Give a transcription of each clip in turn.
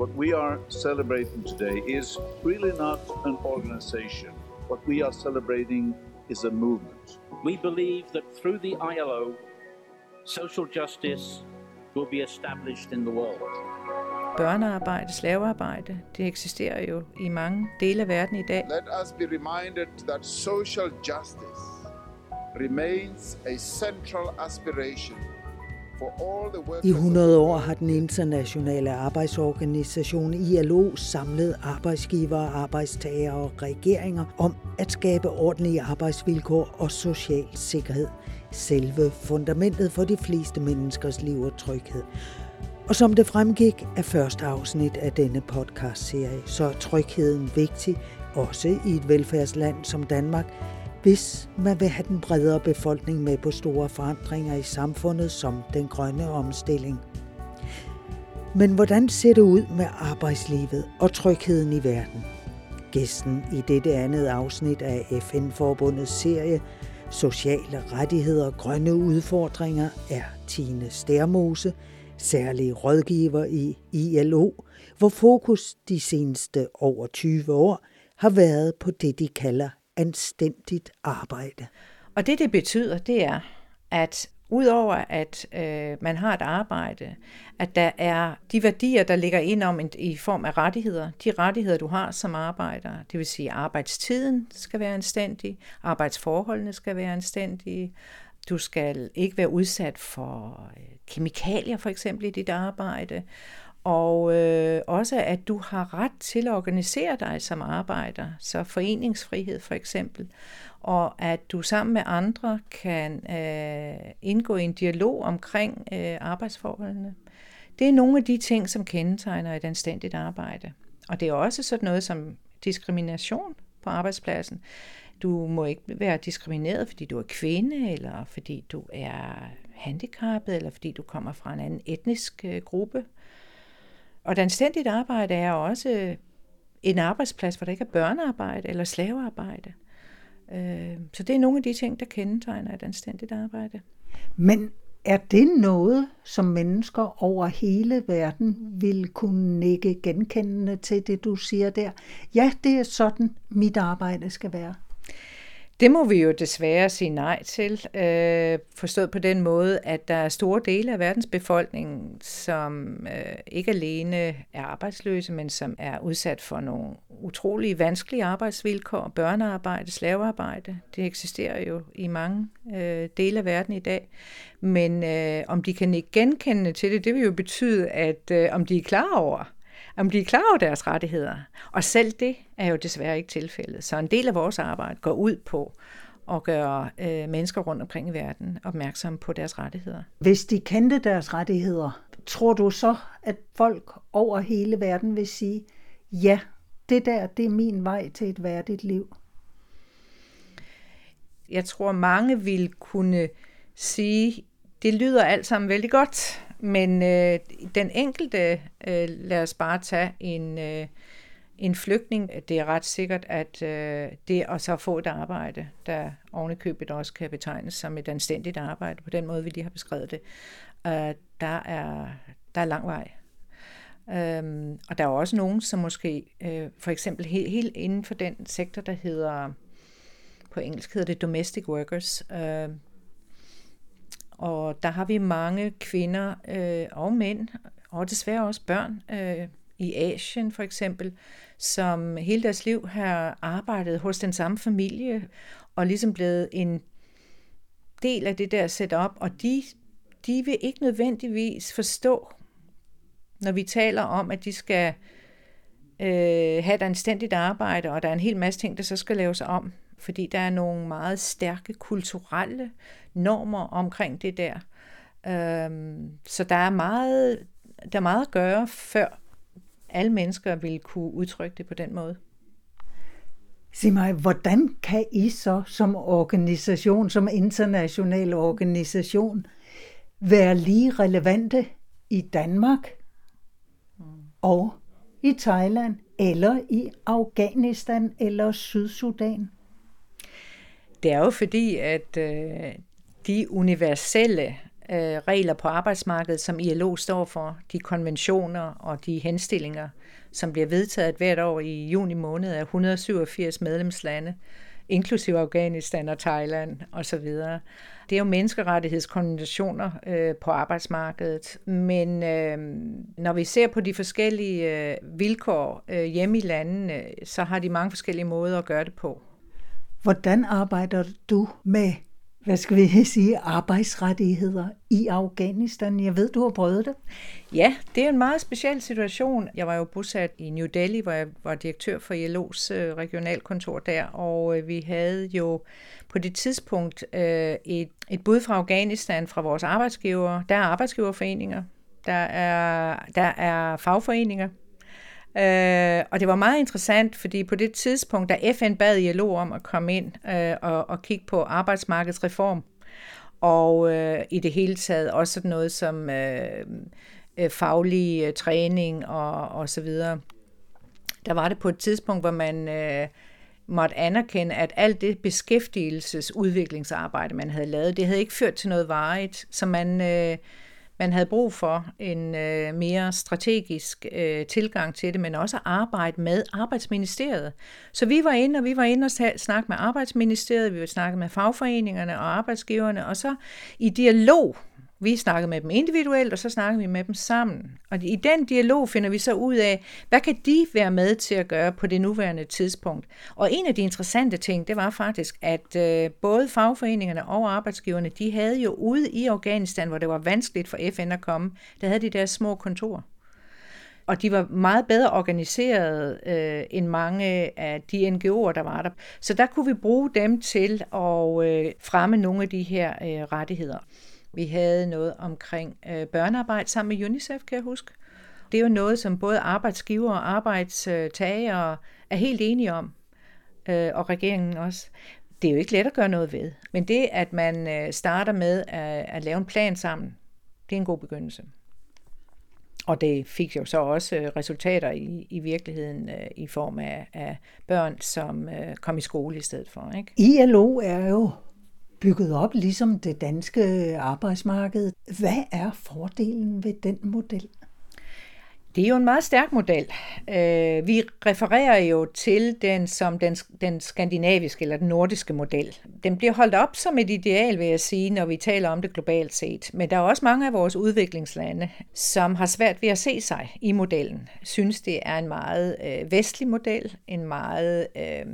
what we are celebrating today is really not an organization. What we are celebrating is a movement. We believe that through the ILO, social justice will be established in the world. Børnearbejde, slavearbejde, det eksisterer jo i mange dele af verden i dag. Let us be reminded that social justice remains a central aspiration I 100 år har den internationale arbejdsorganisation ILO samlet arbejdsgivere, arbejdstagere og regeringer om at skabe ordentlige arbejdsvilkår og social sikkerhed. Selve fundamentet for de fleste menneskers liv og tryghed. Og som det fremgik af første afsnit af denne podcast-serie, så er trygheden vigtig, også i et velfærdsland som Danmark, hvis man vil have den bredere befolkning med på store forandringer i samfundet som den grønne omstilling. Men hvordan ser det ud med arbejdslivet og trygheden i verden? Gæsten i dette andet afsnit af FN-forbundets serie Sociale rettigheder og grønne udfordringer er Tine Stærmose, særlig rådgiver i ILO, hvor fokus de seneste over 20 år har været på det, de kalder anstændigt arbejde. Og det, det betyder, det er, at udover at øh, man har et arbejde, at der er de værdier, der ligger ind om en, i form af rettigheder, de rettigheder, du har som arbejder, det vil sige, arbejdstiden skal være anstændig, arbejdsforholdene skal være anstændige, du skal ikke være udsat for øh, kemikalier for eksempel i dit arbejde, og øh, også at du har ret til at organisere dig som arbejder, så foreningsfrihed for eksempel, og at du sammen med andre kan øh, indgå i en dialog omkring øh, arbejdsforholdene. Det er nogle af de ting, som kendetegner et anstændigt arbejde. Og det er også sådan noget som diskrimination på arbejdspladsen. Du må ikke være diskrimineret, fordi du er kvinde, eller fordi du er handicappet, eller fordi du kommer fra en anden etnisk øh, gruppe. Og et anstændigt arbejde er også øh, en arbejdsplads, hvor der ikke er børnearbejde eller slavearbejde. Øh, så det er nogle af de ting, der kendetegner et anstændigt arbejde. Men er det noget, som mennesker over hele verden vil kunne nikke genkendende til det, du siger der? Ja, det er sådan, mit arbejde skal være. Det må vi jo desværre sige nej til, øh, forstået på den måde, at der er store dele af verdens befolkning, som øh, ikke alene er arbejdsløse, men som er udsat for nogle utrolig vanskelige arbejdsvilkår, børnearbejde, slavearbejde. Det eksisterer jo i mange øh, dele af verden i dag. Men øh, om de kan ikke genkende til det, det vil jo betyde, at øh, om de er klar over, om de er klar over deres rettigheder. Og selv det er jo desværre ikke tilfældet. Så en del af vores arbejde går ud på at gøre øh, mennesker rundt omkring i verden opmærksomme på deres rettigheder. Hvis de kendte deres rettigheder, tror du så, at folk over hele verden vil sige, ja, det der, det er min vej til et værdigt liv? Jeg tror, mange vil kunne sige, det lyder alt sammen vældig godt, men øh, den enkelte, øh, lad os bare tage en, øh, en flygtning, det er ret sikkert, at øh, det at så få et arbejde, der ovenikøbet også kan betegnes som et anstændigt arbejde, på den måde, vi lige har beskrevet det, øh, der, er, der er lang vej. Øhm, og der er også nogen, som måske, øh, for eksempel helt, helt inden for den sektor, der hedder, på engelsk hedder det domestic workers, øh, og der har vi mange kvinder øh, og mænd, og desværre også børn, øh, i Asien for eksempel, som hele deres liv har arbejdet hos den samme familie, og ligesom blevet en del af det der setup, og de, de vil ikke nødvendigvis forstå, når vi taler om, at de skal øh, have et anstændigt arbejde, og der er en hel masse ting, der så skal laves om, fordi der er nogle meget stærke kulturelle normer omkring det der. Øhm, så der er meget, der er meget at gøre, før alle mennesker vil kunne udtrykke det på den måde. Sig mig, hvordan kan I så som organisation, som international organisation, være lige relevante i Danmark og i Thailand eller i Afghanistan eller Sydsudan? Det er jo fordi, at øh, de universelle øh, regler på arbejdsmarkedet, som ILO står for, de konventioner og de henstillinger, som bliver vedtaget hvert år i juni måned af 187 medlemslande, inklusive Afghanistan og Thailand osv. Det er jo menneskerettighedskonventioner øh, på arbejdsmarkedet, men øh, når vi ser på de forskellige øh, vilkår øh, hjemme i landene, så har de mange forskellige måder at gøre det på. Hvordan arbejder du med hvad skal vi sige, arbejdsrettigheder i Afghanistan. Jeg ved, du har prøvet det. Ja, det er en meget speciel situation. Jeg var jo bosat i New Delhi, hvor jeg var direktør for ILO's øh, regionalkontor der, og øh, vi havde jo på det tidspunkt øh, et, et bud fra Afghanistan fra vores arbejdsgiver. Der er arbejdsgiverforeninger, der er, der er fagforeninger, Øh, og det var meget interessant, fordi på det tidspunkt, da FN bad ILO om at komme ind øh, og, og kigge på arbejdsmarkedsreform, og øh, i det hele taget også sådan noget som øh, øh, faglig øh, træning og, og så videre. Der var det på et tidspunkt, hvor man øh, måtte anerkende, at alt det beskæftigelsesudviklingsarbejde, man havde lavet, det havde ikke ført til noget varigt, så man... Øh, man havde brug for en øh, mere strategisk øh, tilgang til det, men også arbejde med arbejdsministeriet. Så vi var inde, og vi var inde og snakke med arbejdsministeriet, vi var snakke med fagforeningerne og arbejdsgiverne, og så i dialog vi snakkede med dem individuelt, og så snakkede vi med dem sammen. Og i den dialog finder vi så ud af, hvad kan de være med til at gøre på det nuværende tidspunkt. Og en af de interessante ting, det var faktisk, at øh, både fagforeningerne og arbejdsgiverne, de havde jo ude i Afghanistan, hvor det var vanskeligt for FN at komme, der havde de deres små kontorer. Og de var meget bedre organiseret øh, end mange af de NGO'er, der var der. Så der kunne vi bruge dem til at øh, fremme nogle af de her øh, rettigheder. Vi havde noget omkring øh, børnearbejde sammen med UNICEF, kan jeg huske. Det er jo noget, som både arbejdsgiver og arbejdstagere er helt enige om, øh, og regeringen også. Det er jo ikke let at gøre noget ved, men det, at man øh, starter med at, at lave en plan sammen, det er en god begyndelse. Og det fik jo så også øh, resultater i, i virkeligheden øh, i form af, af børn, som øh, kom i skole i stedet for. Ikke? ILO er jo bygget op ligesom det danske arbejdsmarked. Hvad er fordelen ved den model? Det er jo en meget stærk model. Øh, vi refererer jo til den som den, den skandinaviske eller den nordiske model. Den bliver holdt op som et ideal, vil jeg sige, når vi taler om det globalt set. Men der er også mange af vores udviklingslande, som har svært ved at se sig i modellen. Synes, det er en meget øh, vestlig model, en meget... Øh,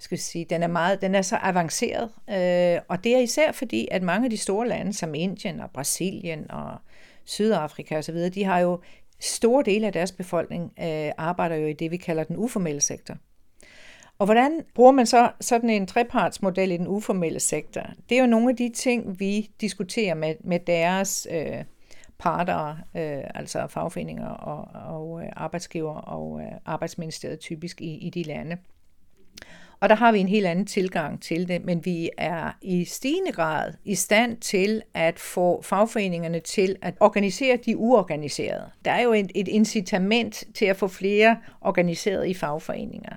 skal sige, den er meget, den er så avanceret, øh, og det er især fordi, at mange af de store lande, som Indien og Brasilien og Sydafrika osv., de har jo store dele af deres befolkning øh, arbejder jo i det, vi kalder den uformelle sektor. Og hvordan bruger man så sådan en trepartsmodel i den uformelle sektor? Det er jo nogle af de ting, vi diskuterer med, med deres øh, parter, øh, altså fagforeninger og, og øh, arbejdsgiver og øh, arbejdsministeriet typisk i, i de lande. Og der har vi en helt anden tilgang til det, men vi er i stigende grad i stand til at få fagforeningerne til at organisere de uorganiserede. Der er jo et, et incitament til at få flere organiseret i fagforeninger.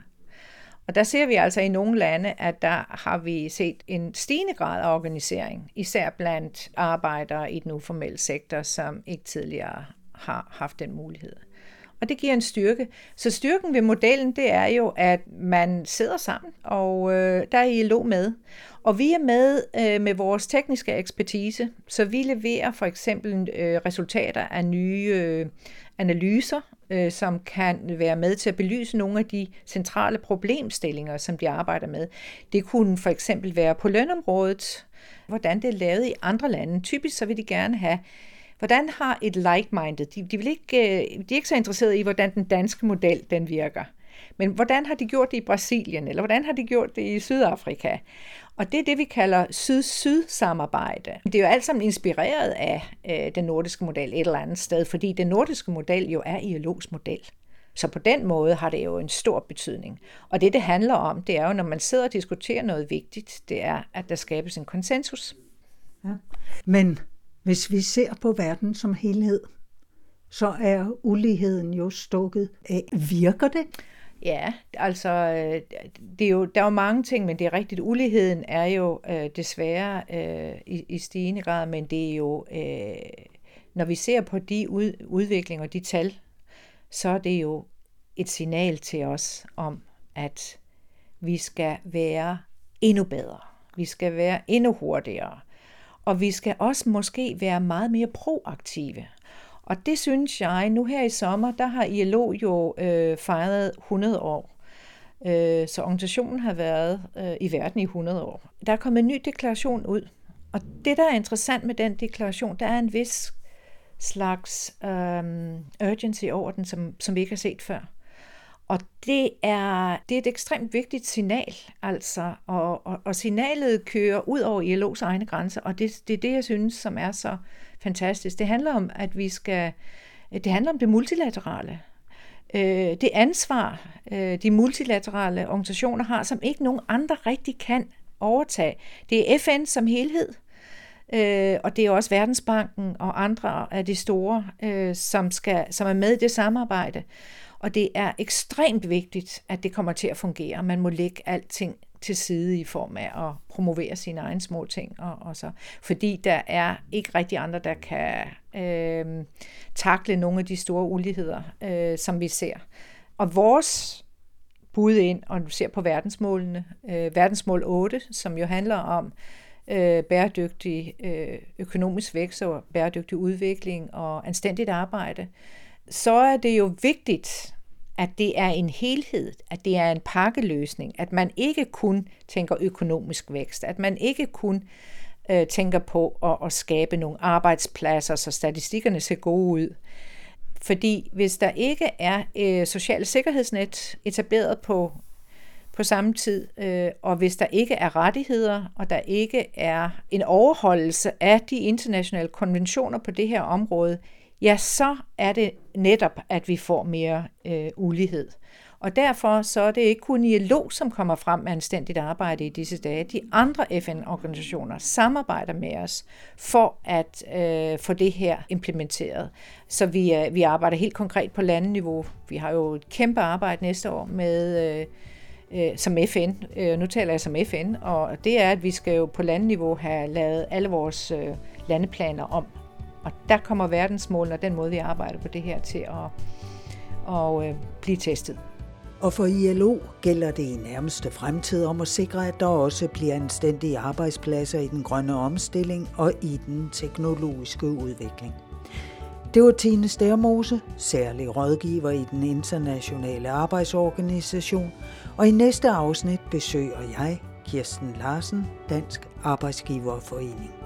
Og der ser vi altså i nogle lande, at der har vi set en stigende grad af organisering, især blandt arbejdere i den uformelle sektor, som ikke tidligere har haft den mulighed og det giver en styrke. Så styrken ved modellen, det er jo, at man sidder sammen, og øh, der er ILO med. Og vi er med øh, med vores tekniske ekspertise, så vi leverer for eksempel øh, resultater af nye øh, analyser, øh, som kan være med til at belyse nogle af de centrale problemstillinger, som de arbejder med. Det kunne for eksempel være på lønområdet, hvordan det er lavet i andre lande. Typisk så vil de gerne have Hvordan har et like-minded, de, de, vil ikke, øh, de er ikke så interesserede i, hvordan den danske model den virker. Men hvordan har de gjort det i Brasilien, eller hvordan har de gjort det i Sydafrika? Og det er det, vi kalder syd-syd-samarbejde. Det er jo alt sammen inspireret af øh, den nordiske model et eller andet sted, fordi den nordiske model jo er ILO's model. Så på den måde har det jo en stor betydning. Og det, det handler om, det er jo, når man sidder og diskuterer noget vigtigt, det er, at der skabes en konsensus. Ja. Men hvis vi ser på verden som helhed, så er uligheden jo stukket af. Virker det? Ja, altså, øh, det er jo, der er jo mange ting, men det er rigtigt. Uligheden er jo øh, desværre øh, i, i stigende grad, men det er jo, øh, når vi ser på de ud, udviklinger og de tal, så er det jo et signal til os om, at vi skal være endnu bedre. Vi skal være endnu hurtigere. Og vi skal også måske være meget mere proaktive. Og det synes jeg, nu her i sommer, der har ILO jo øh, fejret 100 år. Øh, så organisationen har været øh, i verden i 100 år. Der er kommet en ny deklaration ud. Og det, der er interessant med den deklaration, der er en vis slags øh, urgency over den, som, som vi ikke har set før. Og det er, det er et ekstremt vigtigt signal, altså, og, og, og signalet kører ud over ILO's egne grænser, og det, det er det, jeg synes, som er så fantastisk. Det handler om, at vi skal, det handler om det multilaterale. Øh, det ansvar, øh, de multilaterale organisationer har, som ikke nogen andre rigtig kan overtage. Det er FN som helhed, øh, og det er også Verdensbanken og andre af de store, øh, som, skal, som er med i det samarbejde. Og det er ekstremt vigtigt, at det kommer til at fungere. Man må lægge alting til side i form af at promovere sine egne små ting. Og, og så, fordi der er ikke rigtig andre, der kan øh, takle nogle af de store uligheder, øh, som vi ser. Og vores bud ind, og du ser på verdensmålene, øh, verdensmål 8, som jo handler om øh, bæredygtig øh, økonomisk vækst og bæredygtig udvikling og anstændigt arbejde, så er det jo vigtigt, at det er en helhed, at det er en pakkeløsning, at man ikke kun tænker økonomisk vækst, at man ikke kun øh, tænker på at, at skabe nogle arbejdspladser, så statistikkerne ser gode ud. Fordi hvis der ikke er øh, sociale sikkerhedsnet etableret på, på samme tid, øh, og hvis der ikke er rettigheder, og der ikke er en overholdelse af de internationale konventioner på det her område, ja, så er det netop, at vi får mere øh, ulighed. Og derfor så er det ikke kun ILO, som kommer frem med anstændigt arbejde i disse dage. De andre FN-organisationer samarbejder med os for at øh, få det her implementeret. Så vi, øh, vi arbejder helt konkret på landeniveau. Vi har jo et kæmpe arbejde næste år med... Øh, øh, som FN. Øh, nu taler jeg som FN, og det er, at vi skal jo på landeniveau have lavet alle vores øh, landeplaner om og der kommer verdensmålene og den måde, vi arbejder på det her til at, at øh, blive testet. Og for ILO gælder det i nærmeste fremtid om at sikre, at der også bliver anstændige arbejdspladser i den grønne omstilling og i den teknologiske udvikling. Det var Tine Stærmose, særlig rådgiver i den internationale arbejdsorganisation, og i næste afsnit besøger jeg Kirsten Larsen, Dansk Arbejdsgiverforening.